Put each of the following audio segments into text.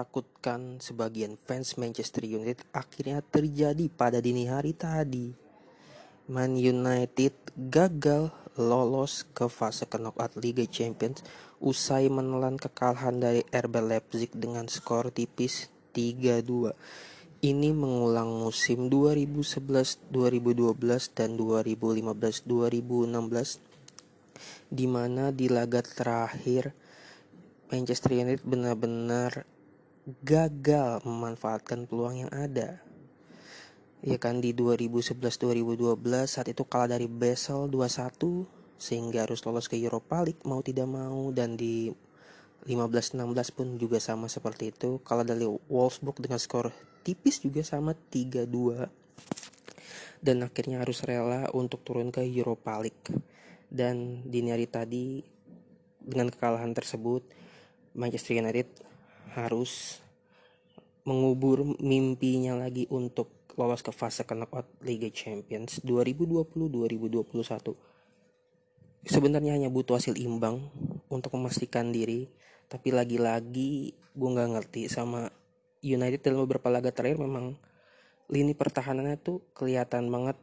ditakutkan sebagian fans Manchester United akhirnya terjadi pada dini hari tadi. Man United gagal lolos ke fase knockout Liga Champions usai menelan kekalahan dari RB Leipzig dengan skor tipis 3-2. Ini mengulang musim 2011-2012 dan 2015-2016 di mana di laga terakhir Manchester United benar-benar gagal memanfaatkan peluang yang ada. Ya kan di 2011-2012 saat itu kalah dari Basel 2-1 sehingga harus lolos ke Europa League mau tidak mau. Dan di 15-16 pun juga sama seperti itu. Kalah dari Wolfsburg dengan skor tipis juga sama 3-2 dan akhirnya harus rela untuk turun ke Europa League. Dan dini hari tadi dengan kekalahan tersebut Manchester United harus mengubur mimpinya lagi untuk lolos ke fase knockout Liga Champions 2020-2021. Sebenarnya hanya butuh hasil imbang untuk memastikan diri, tapi lagi-lagi gue nggak ngerti sama United dalam beberapa laga terakhir memang lini pertahanannya tuh kelihatan banget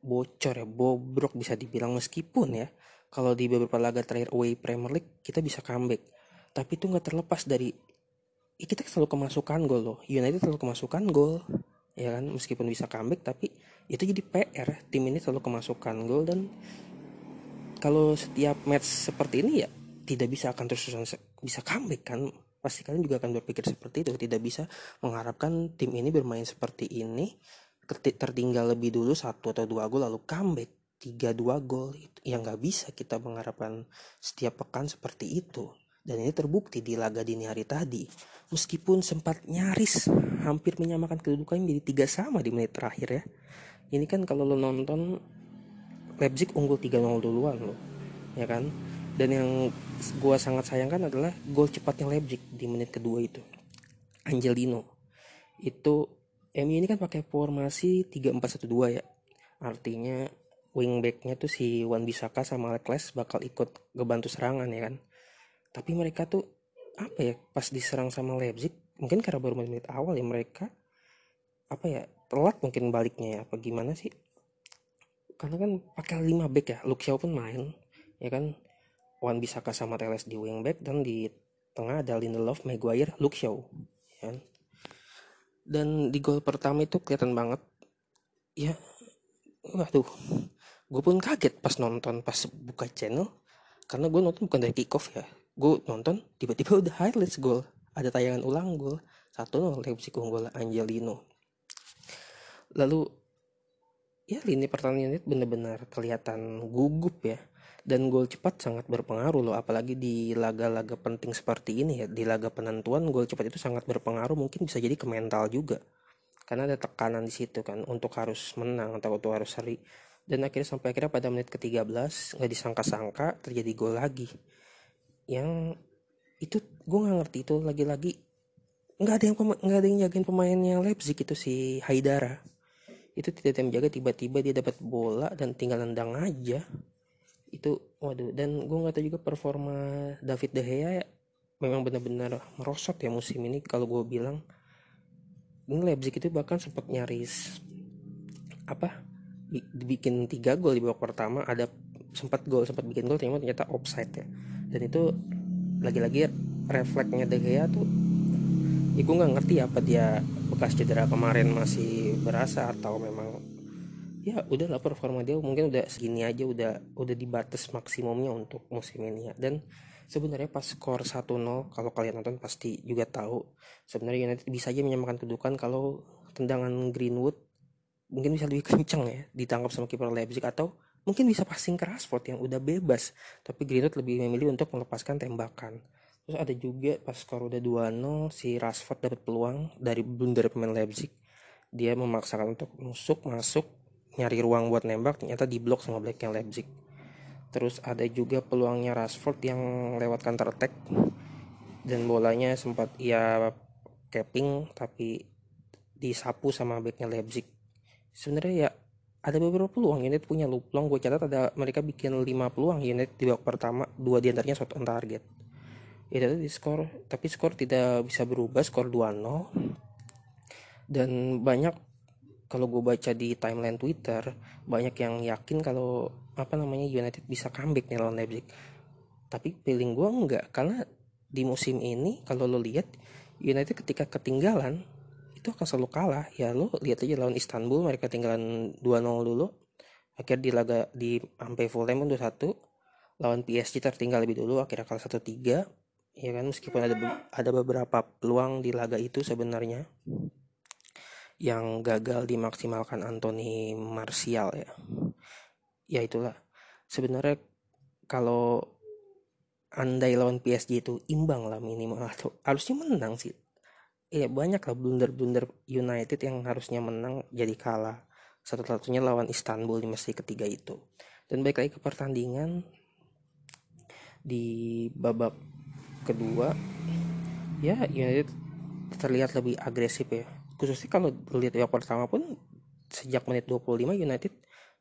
bocor ya, bobrok bisa dibilang meskipun ya kalau di beberapa laga terakhir away Premier League kita bisa comeback tapi itu nggak terlepas dari ya kita selalu kemasukan gol loh. United selalu kemasukan gol ya kan? Meskipun bisa comeback tapi itu jadi PR tim ini selalu kemasukan gol dan kalau setiap match seperti ini ya tidak bisa akan terus bisa comeback kan? Pasti kalian juga akan berpikir seperti itu. Tidak bisa mengharapkan tim ini bermain seperti ini tertinggal lebih dulu satu atau dua gol lalu comeback. Tiga dua gol yang nggak bisa kita mengharapkan setiap pekan seperti itu dan ini terbukti di laga dini hari tadi. Meskipun sempat nyaris hampir menyamakan kedudukan menjadi tiga sama di menit terakhir ya. Ini kan kalau lo nonton Leipzig unggul 3-0 duluan lo. Ya kan? Dan yang gua sangat sayangkan adalah gol cepatnya Leipzig di menit kedua itu. Angelino. Itu MU ini kan pakai formasi 3-4-1-2 ya. Artinya wingbacknya tuh si Wan Bisaka sama Leclerc bakal ikut ngebantu serangan ya kan tapi mereka tuh apa ya pas diserang sama Leipzig mungkin karena baru menit awal ya mereka apa ya telat mungkin baliknya ya apa gimana sih? Karena kan pakai 5 back ya Luke pun main ya kan? Wan Bisaka sama Teles di wing back dan di tengah ada Lindelof, Maguire, Luke Shaw ya kan? dan di gol pertama itu kelihatan banget ya waduh gue pun kaget pas nonton pas buka channel karena gue nonton bukan dari kick off ya gue nonton tiba-tiba udah highlights gol. Ada tayangan ulang gol. Satu nol Leipzig unggul Angelino. Lalu ya lini pertandingan itu benar-benar kelihatan gugup ya. Dan gol cepat sangat berpengaruh loh. Apalagi di laga-laga penting seperti ini ya. Di laga penentuan gol cepat itu sangat berpengaruh. Mungkin bisa jadi ke mental juga. Karena ada tekanan di situ kan untuk harus menang atau untuk harus seri. Dan akhirnya sampai akhirnya pada menit ke-13 nggak disangka-sangka terjadi gol lagi yang itu gue nggak ngerti itu lagi-lagi. Nggak ada yang nggak ada yang jagain pemainnya Leipzig itu si Haidara. Itu tidak ada yang jaga tiba-tiba dia dapat bola dan tinggal nendang aja. Itu waduh dan gue nggak tahu juga performa David De Gea ya, memang benar-benar merosot ya musim ini kalau gue bilang. Ini Leipzig itu bahkan sempat nyaris apa dibikin tiga gol di babak pertama ada sempat gol sempat bikin gol ternyata offside ya dan itu lagi-lagi refleksnya De Gea tuh ya gue nggak ngerti apa dia bekas cedera kemarin masih berasa atau memang ya udah lah performa dia mungkin udah segini aja udah udah di batas maksimumnya untuk musim ini ya. Dan sebenarnya pas skor 1-0 kalau kalian nonton pasti juga tahu sebenarnya United bisa aja menyamakan kedudukan kalau tendangan Greenwood mungkin bisa lebih kencang ya ditangkap sama kiper Leipzig atau mungkin bisa passing ke Rashford yang udah bebas tapi Greenwood lebih memilih untuk melepaskan tembakan. Terus ada juga pas skor udah 2-0 si Rashford dapat peluang dari blunder pemain Leipzig. Dia memaksakan untuk masuk masuk nyari ruang buat nembak ternyata diblok sama blacknya Leipzig. Terus ada juga peluangnya Rashford yang lewat counter attack dan bolanya sempat ia capping tapi disapu sama backnya Leipzig. Sebenarnya ya ada beberapa peluang United punya lu. Peluang gue catat ada mereka bikin 5 peluang United di babak pertama. Dua di antaranya shot on target. Itu tadi skor. Tapi skor tidak bisa berubah skor 2-0 dan banyak kalau gue baca di timeline Twitter banyak yang yakin kalau apa namanya United bisa comeback nih lawan Leipzig. Tapi feeling gue enggak. Karena di musim ini kalau lo lihat United ketika ketinggalan itu akan selalu kalah ya lo lihat aja lawan Istanbul mereka tinggalan 2-0 dulu. Akhirnya di laga di sampai full time pun 2-1 lawan PSG tertinggal lebih dulu akhirnya kalah 1-3 ya kan meskipun ada ada beberapa peluang di laga itu sebenarnya yang gagal dimaksimalkan Anthony Martial ya. Ya itulah. Sebenarnya kalau andai lawan PSG itu imbang lah minimal. Atau harusnya menang sih ya banyak lah blunder-blunder United yang harusnya menang jadi kalah. Satu-satunya lawan Istanbul di mesti ketiga itu. Dan baik lagi ke pertandingan di babak kedua ya United terlihat lebih agresif ya. Khususnya kalau lihat babak pertama pun sejak menit 25 United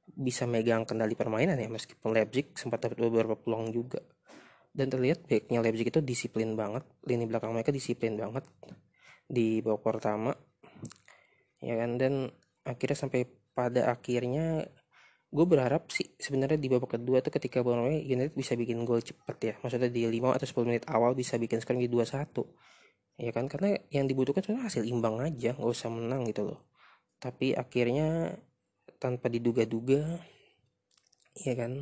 bisa megang kendali permainan ya meskipun Leipzig sempat dapat beberapa peluang juga. Dan terlihat backnya Leipzig itu disiplin banget lini belakang mereka disiplin banget di babak pertama. Ya kan? Dan akhirnya sampai pada akhirnya gue berharap sih sebenarnya di babak kedua tuh ketika Bournemouth United bisa bikin gol cepet ya. Maksudnya di 5 atau 10 menit awal bisa bikin sekarang di 2-1 ya kan? Karena yang dibutuhkan sebenarnya hasil imbang aja nggak usah menang gitu loh. Tapi akhirnya tanpa diduga-duga ya kan?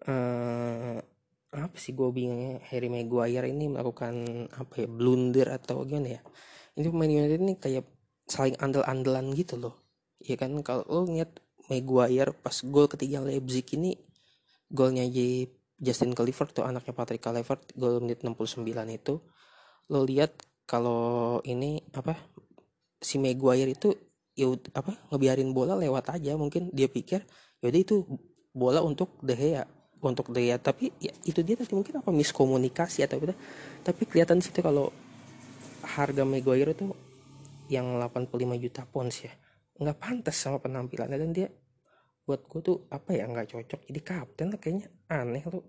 Uh, apa sih gue bingungnya? Harry Maguire ini melakukan apa ya blunder atau gimana ya? Ini pemain United ini kayak saling andel-andelan gitu loh. Ya kan? Kalau lo ngeliat Maguire pas gol ketiga Leipzig ini golnya J Justin Clifford tuh anaknya Patrick Clifford gol menit 69 itu lo lihat kalau ini apa si Maguire itu ya apa ngebiarin bola lewat aja mungkin. Dia pikir yaudah itu bola untuk De Gea untuk Gea tapi ya itu dia tadi mungkin apa miskomunikasi atau apa. Tapi kelihatan situ kalau harga Maguire itu yang 85 juta pounds ya nggak pantas sama penampilannya. Dan dia buat gue tuh apa ya nggak cocok. Jadi kapten lah kayaknya. Aneh tuh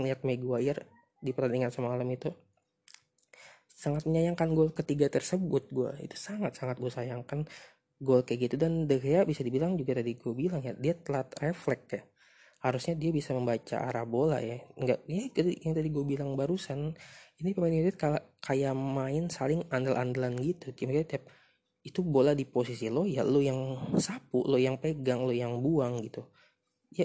melihat Maguire di pertandingan semalam itu. Sangat menyayangkan gol ketiga tersebut gue itu sangat sangat gue sayangkan gol kayak gitu. Dan De Gea bisa dibilang juga tadi gue bilang ya dia telat refleks ya harusnya dia bisa membaca arah bola ya. Nggak ya yang tadi gue bilang barusan ini pemain United kayak main saling andal-andalan gitu. Timnya tiap itu bola di posisi lo ya lo yang sapu lo yang pegang lo yang buang gitu. Ya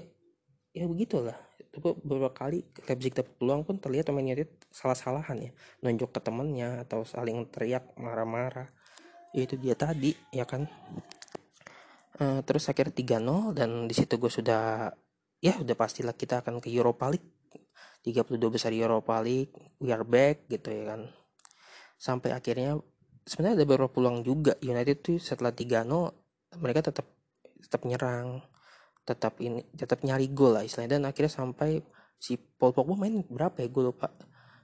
ya begitulah. Itu beberapa kali Leipzig dapat peluang pun terlihat pemain United salah-salahan ya. Nunjuk ke temannya atau saling teriak marah-marah. Ya itu dia tadi ya kan. Uh, terus akhirnya 3-0 dan di situ gue sudah ya udah pastilah kita akan ke Europa League. 32 besar Europa League we are back gitu ya kan. Sampai akhirnya sebenarnya ada beberapa peluang juga. United tuh setelah 3-0 mereka tetap tetap nyerang tetap ini tetap nyari gol lah istilahnya. Dan akhirnya sampai si Paul Pogba main berapa ya? Gue lupa.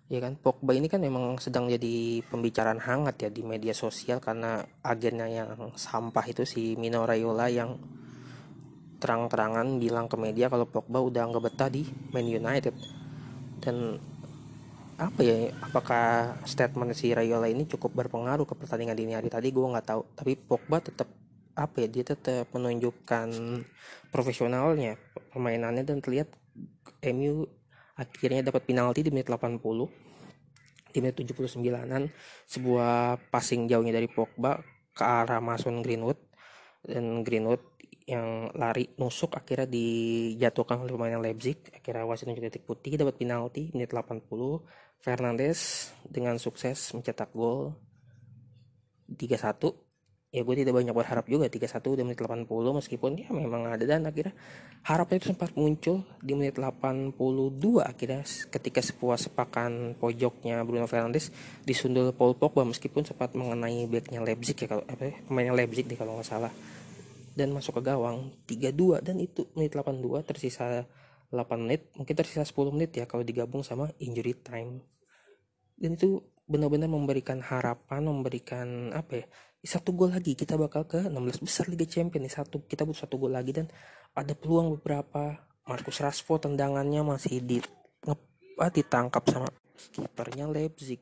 Ya kan Pogba ini kan memang sedang jadi pembicaraan hangat ya di media sosial karena agennya yang sampah itu si Mino Raiola yang terang-terangan bilang ke media kalau Pogba udah nggak betah di Man United. Dan apa ya apakah statement si Rayola ini cukup berpengaruh ke pertandingan dini hari tadi? Gue nggak tahu. Tapi Pogba tetap apa ya dia tetap menunjukkan profesionalnya permainannya dan terlihat MU akhirnya dapat penalti di menit 80 di menit 79an sebuah passing jauhnya dari Pogba ke arah Mason Greenwood. Dan Greenwood yang lari nusuk akhirnya dijatuhkan oleh pemain Leipzig. Akhirnya wasit menunjuk titik putih dapat penalti menit 80 Fernandes dengan sukses mencetak gol 3-1 ya gue tidak banyak berharap juga 3-1 di menit 80 meskipun ya memang ada. Dan akhirnya harapan itu sempat muncul di menit 82 akhirnya ketika sebuah sepakan pojoknya Bruno Fernandes disundul Paul Pogba meskipun sempat mengenai backnya Leipzig ya kalau apa ya, pemainnya Leipzig deh kalau nggak salah dan masuk ke gawang. 3-2 dan itu menit 82 tersisa 8 menit mungkin tersisa 10 menit ya kalau digabung sama injury time. Dan itu benar-benar memberikan harapan memberikan apa ya satu gol lagi kita bakal ke 16 besar Liga Champions nih. Satu kita butuh satu gol lagi dan ada peluang beberapa. Marcus Rashford tendangannya masih di ditangkap sama kipernya Leipzig.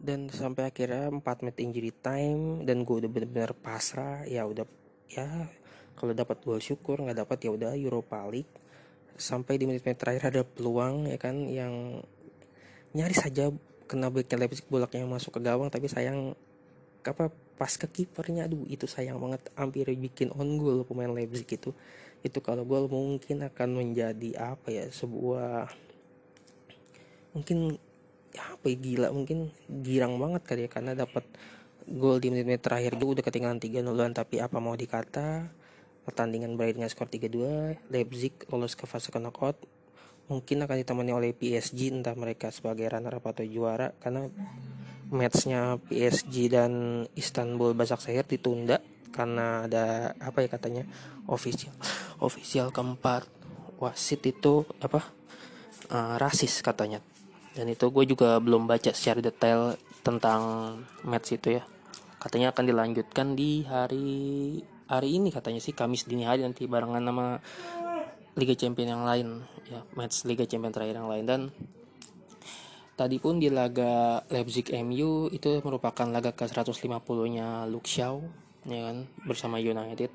Dan sampai akhirnya 4 menit injury time dan gue udah bener-bener pasrah. Ya udah ya kalau dapat gol syukur nggak dapat ya udah Europa League. Sampai di menit-menit terakhir ada peluang ya kan yang nyaris saja kena backnya Leipzig bolaknya masuk ke gawang tapi sayang apa pas ke kipernya aduh itu sayang banget hampir bikin on goal pemain Leipzig itu. Itu kalau gol mungkin akan menjadi apa ya sebuah mungkin ya apa ya, gila mungkin girang banget kali ya karena dapat gol di menit-menit terakhir juga udah ketinggalan 3 0 tapi apa mau dikata pertandingan berakhir dengan skor 3-2 Leipzig lolos ke fase knockout. Mungkin akan ditemani oleh PSG entah mereka sebagai runner up atau juara karena matchnya PSG dan Istanbul Basaksehir ditunda karena ada apa ya katanya official official keempat wasit itu apa uh, rasis katanya. Dan itu gue juga belum baca secara detail tentang match itu ya katanya akan dilanjutkan di hari hari ini katanya sih Kamis dini hari nanti barengan nama Liga Champion yang lain. Ya match Liga Champion terakhir yang lain. Dan tadi pun di laga Leipzig MU itu merupakan laga ke 150 nya Luke Shaw ya kan bersama United.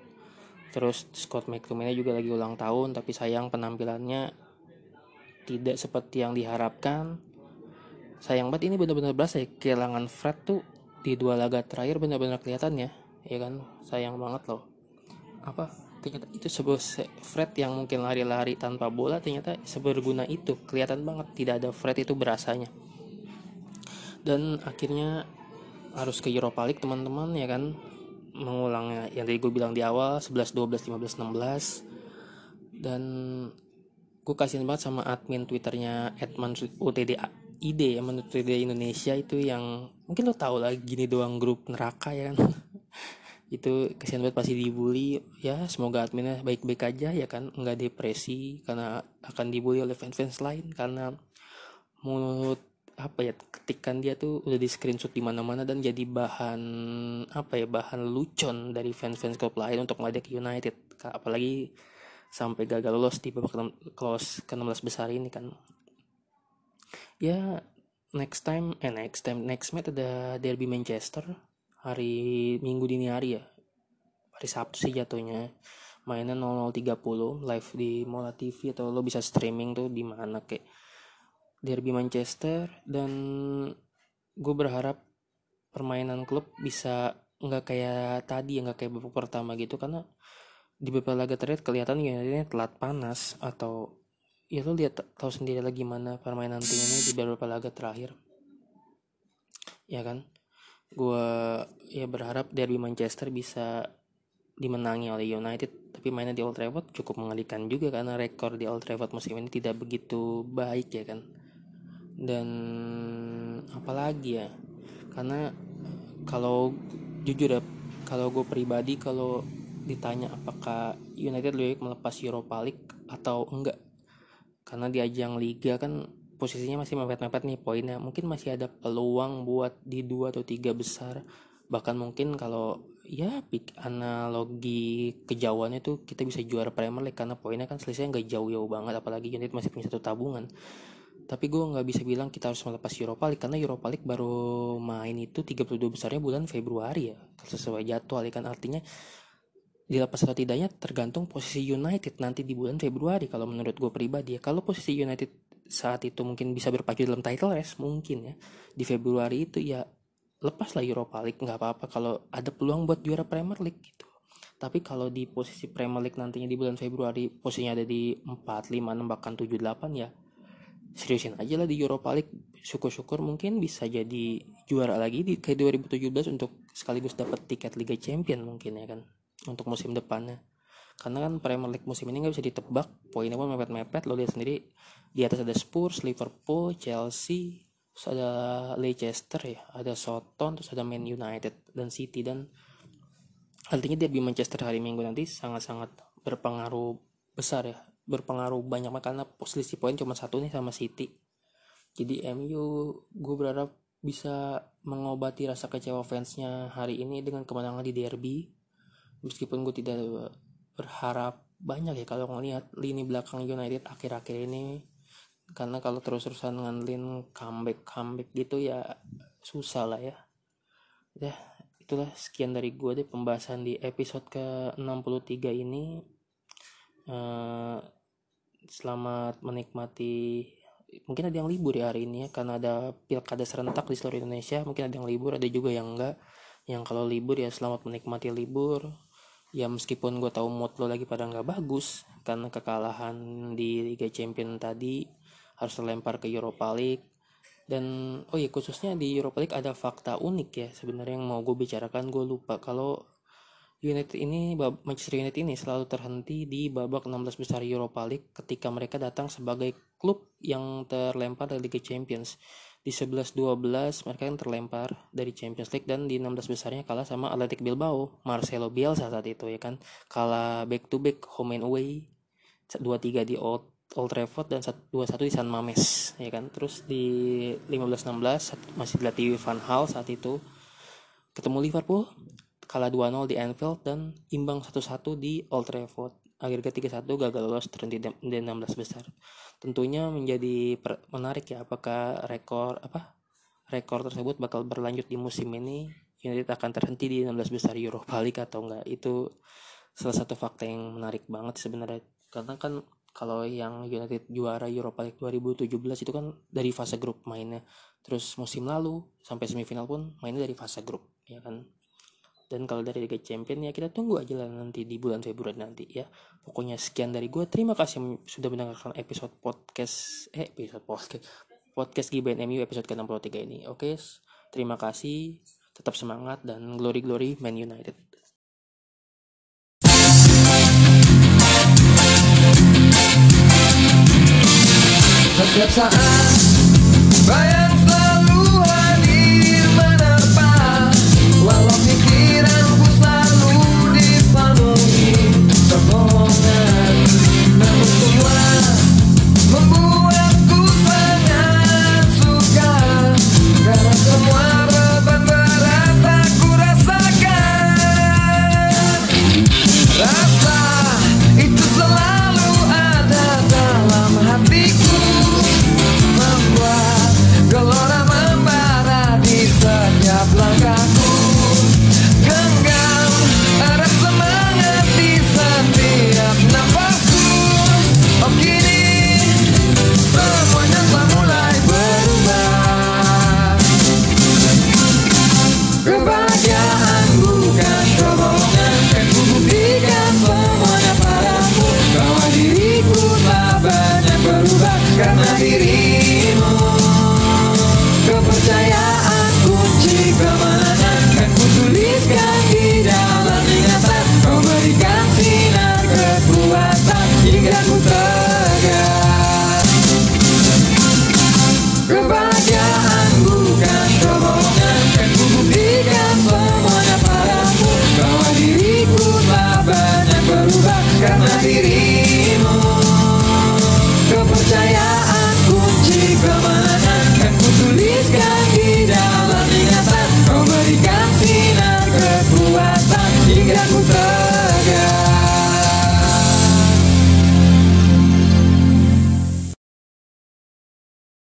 Terus Scott McTominay juga lagi ulang tahun tapi sayang penampilannya tidak seperti yang diharapkan. Sayang banget ini benar-benar berasa ya kehilangan Fred tuh di dua laga terakhir benar-benar kelihatan ya ya kan? Sayang banget loh. Apa? Ternyata itu sebuah Fred yang mungkin lari-lari tanpa bola ternyata seberguna itu. Kelihatan banget tidak ada Fred itu berasanya. Dan akhirnya harus ke Europa League teman-teman ya kan? Mengulangnya yang tadi gue bilang di awal 11 12 15 16 dan gue kasihan banget sama admin twitternya Edman UTD ide ya menurut ide Indonesia itu yang mungkin lo tau lah gini doang grup neraka ya kan. Itu kasihan banget pasti dibully. Ya semoga adminnya baik-baik aja ya kan. Nggak depresi karena akan dibully oleh fans-fans lain. Karena menurut apa ya ketikan dia tuh udah di screenshot di mana-mana dan jadi bahan apa ya bahan lucon dari fans-fans klub lain untuk meledek United. Apalagi sampai gagal lolos di babak close ke 16 besar ini kan. Ya next time eh next time next match ada derby Manchester hari Minggu dini hari ya. Hari Sabtu sih jatuhnya. Mainnya 00.30 live di Mola TV atau lo bisa streaming tuh di mana kayak derby Manchester. Dan gue berharap permainan klub bisa nggak kayak tadi ya nggak kayak babak pertama gitu. Karena di beberapa laga terakhir kelihatan ini telat panas atau ya lo lihat tahu sendiri lagi mana permainan tim ini di beberapa laga terakhir. Ya kan? Gue ya berharap derby Manchester bisa dimenangi oleh United tapi mainnya di Old Trafford cukup mengerikan juga karena rekor di Old Trafford musim ini tidak begitu baik ya kan? Dan apalagi ya karena kalau jujur ya kalau gue pribadi kalau ditanya apakah United lebih melepas Europa League atau enggak karena di ajang liga kan posisinya masih mepet-mepet nih poinnya. Mungkin masih ada peluang buat di dua atau tiga besar. Bahkan mungkin kalau ya pik analogi kejauhannya tuh kita bisa juara Premier League karena poinnya kan selisihnya nggak jauh-jauh banget. Apalagi United masih punya satu tabungan. Tapi gue nggak bisa bilang kita harus melepas Europa League karena Europa League baru main itu 32 besarnya bulan Februari ya. Sesuai jadwal ya kan. Artinya dilepas atau tidaknya tergantung posisi United nanti di bulan Februari kalau menurut gue pribadi ya. Kalau posisi United saat itu mungkin bisa berpacu dalam title race mungkin ya. Di Februari itu ya lepaslah Europa League nggak apa-apa kalau ada peluang buat juara Premier League gitu. Tapi kalau di posisi Premier League nantinya di bulan Februari posisinya ada di 4, 5, 6 bahkan 7, 8 ya seriusin aja lah di Europa League. Syukur-syukur mungkin bisa jadi juara lagi di kayak 2017 untuk sekaligus dapat tiket Liga Champion mungkin ya kan untuk musim depannya. Karena kan Premier League musim ini nggak bisa ditebak poinnya pun mepet-mepet. Lo lihat sendiri di atas ada Spurs, Liverpool, Chelsea, terus ada Leicester ya, ada Southampton, terus ada Man United dan City. Dan artinya dia di Manchester hari Minggu nanti sangat-sangat berpengaruh besar ya, berpengaruh banyak. Karena posisi poin cuma satu nih sama City. Jadi MU gue berharap bisa mengobati rasa kecewa fansnya hari ini dengan kemenangan di derby meskipun gue tidak berharap banyak ya kalau ngelihat lini belakang United akhir-akhir ini karena kalau terus-terusan ngandelin comeback comeback gitu ya susah lah ya. Ya itulah sekian dari gue deh pembahasan di episode ke 63 ini. Uh, selamat menikmati. Mungkin ada yang libur ya hari ini ya karena ada pilkada serentak di seluruh Indonesia mungkin ada yang libur ada juga yang enggak. Yang kalau libur ya selamat menikmati libur ya meskipun gue tahu mood lo lagi pada nggak bagus karena kekalahan di Liga Champion tadi harus terlempar ke Europa League. Dan oh ya khususnya di Europa League ada fakta unik ya sebenarnya yang mau gue bicarakan gue lupa. Kalau United ini Manchester United ini selalu terhenti di babak 16 besar Europa League ketika mereka datang sebagai klub yang terlempar dari Liga Champions. Di 11-12 mereka kan terlempar dari Champions League dan di 16 besarnya kalah sama Athletic Bilbao Marcelo Bielsa saat itu ya kan? Kalah back to back home and away 2-3 di Old Old Trafford dan 2-1 di San Mames ya kan? Terus di 15-16 masih dilatih Van Hal saat itu. Ketemu Liverpool kalah 2-0 di Anfield dan imbang 1-1 di Old Trafford. Akhirnya 3-1 gagal lolos terhenti di 16 besar. Tentunya menjadi menarik ya apakah rekor apa rekor tersebut bakal berlanjut di musim ini United akan terhenti di 16 besar Europa League atau enggak? Itu salah satu fakta yang menarik banget sebenarnya. Karena kan kalau yang United juara Europa League 2017 itu kan dari fase grup mainnya. Terus musim lalu sampai semifinal pun mainnya dari fase grup ya kan dan kalau dari Liga Champion ya kita tunggu aja lah nanti di bulan Februari nanti ya. Pokoknya sekian dari gue terima kasih sudah mendengarkan episode podcast eh episode podcast podcast Gibain MU episode ke-63 ini. Oke terima kasih. Tetap semangat dan glory glory Man United. Setiap saat bayang